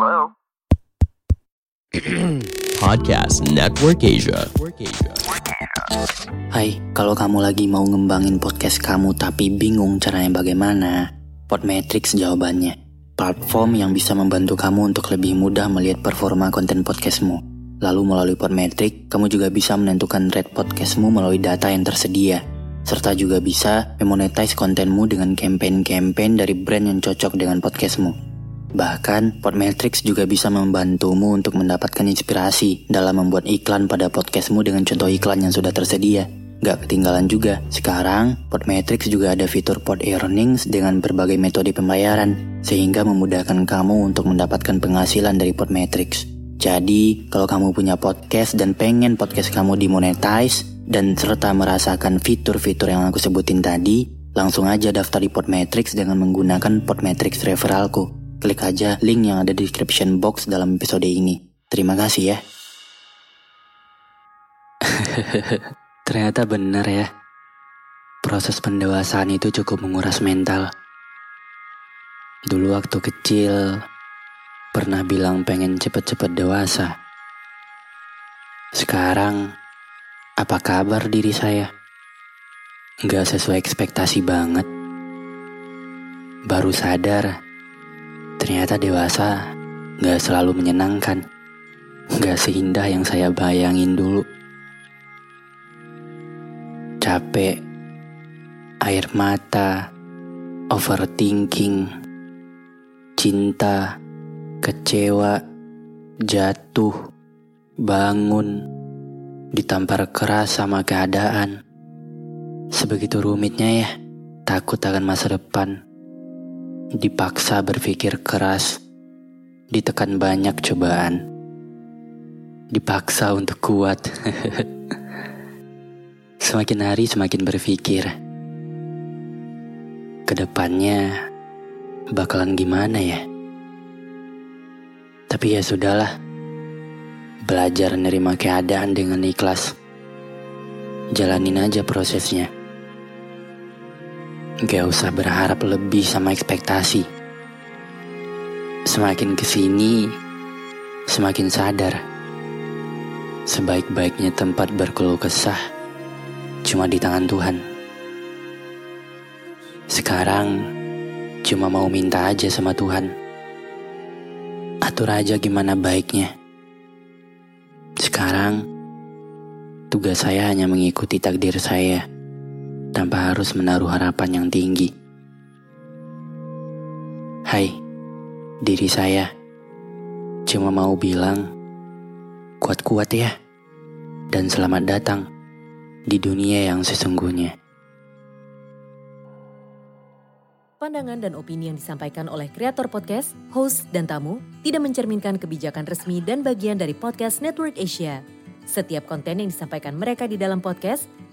Hello? Podcast Network Asia. Hai, kalau kamu lagi mau ngembangin podcast kamu tapi bingung caranya bagaimana, Podmetrics jawabannya. Platform yang bisa membantu kamu untuk lebih mudah melihat performa konten podcastmu. Lalu melalui Podmetrics, kamu juga bisa menentukan rate podcastmu melalui data yang tersedia. Serta juga bisa memonetize kontenmu dengan campaign-campaign dari brand yang cocok dengan podcastmu. Bahkan, Podmetrics juga bisa membantumu untuk mendapatkan inspirasi dalam membuat iklan pada podcastmu dengan contoh iklan yang sudah tersedia. Gak ketinggalan juga, sekarang Podmetrics juga ada fitur Pod Earnings dengan berbagai metode pembayaran, sehingga memudahkan kamu untuk mendapatkan penghasilan dari Podmetrics. Jadi, kalau kamu punya podcast dan pengen podcast kamu dimonetize, dan serta merasakan fitur-fitur yang aku sebutin tadi, langsung aja daftar di Podmetrics dengan menggunakan Podmetrics referralku. Klik aja link yang ada di description box dalam episode ini. Terima kasih ya. Ternyata benar ya. Proses pendewasaan itu cukup menguras mental. Dulu waktu kecil, pernah bilang pengen cepet-cepet dewasa. Sekarang, apa kabar diri saya? Gak sesuai ekspektasi banget. Baru sadar, ternyata dewasa gak selalu menyenangkan. Gak seindah yang saya bayangin dulu. Capek, air mata, overthinking, cinta, kecewa, jatuh, bangun, ditampar keras sama keadaan. Sebegitu rumitnya ya, takut akan masa depan. Dipaksa berpikir keras, ditekan banyak cobaan. Dipaksa untuk kuat. semakin hari semakin berpikir. Ke depannya bakalan gimana ya? Tapi ya sudahlah. Belajar menerima keadaan dengan ikhlas. Jalanin aja prosesnya. Gak usah berharap lebih sama ekspektasi. Semakin ke sini, semakin sadar. Sebaik-baiknya tempat berkeluh kesah cuma di tangan Tuhan. Sekarang cuma mau minta aja sama Tuhan. Atur aja gimana baiknya. Sekarang tugas saya hanya mengikuti takdir saya tanpa harus menaruh harapan yang tinggi. Hai, diri saya cuma mau bilang kuat-kuat ya dan selamat datang di dunia yang sesungguhnya. Pandangan dan opini yang disampaikan oleh kreator podcast, host, dan tamu tidak mencerminkan kebijakan resmi dan bagian dari podcast Network Asia. Setiap konten yang disampaikan mereka di dalam podcast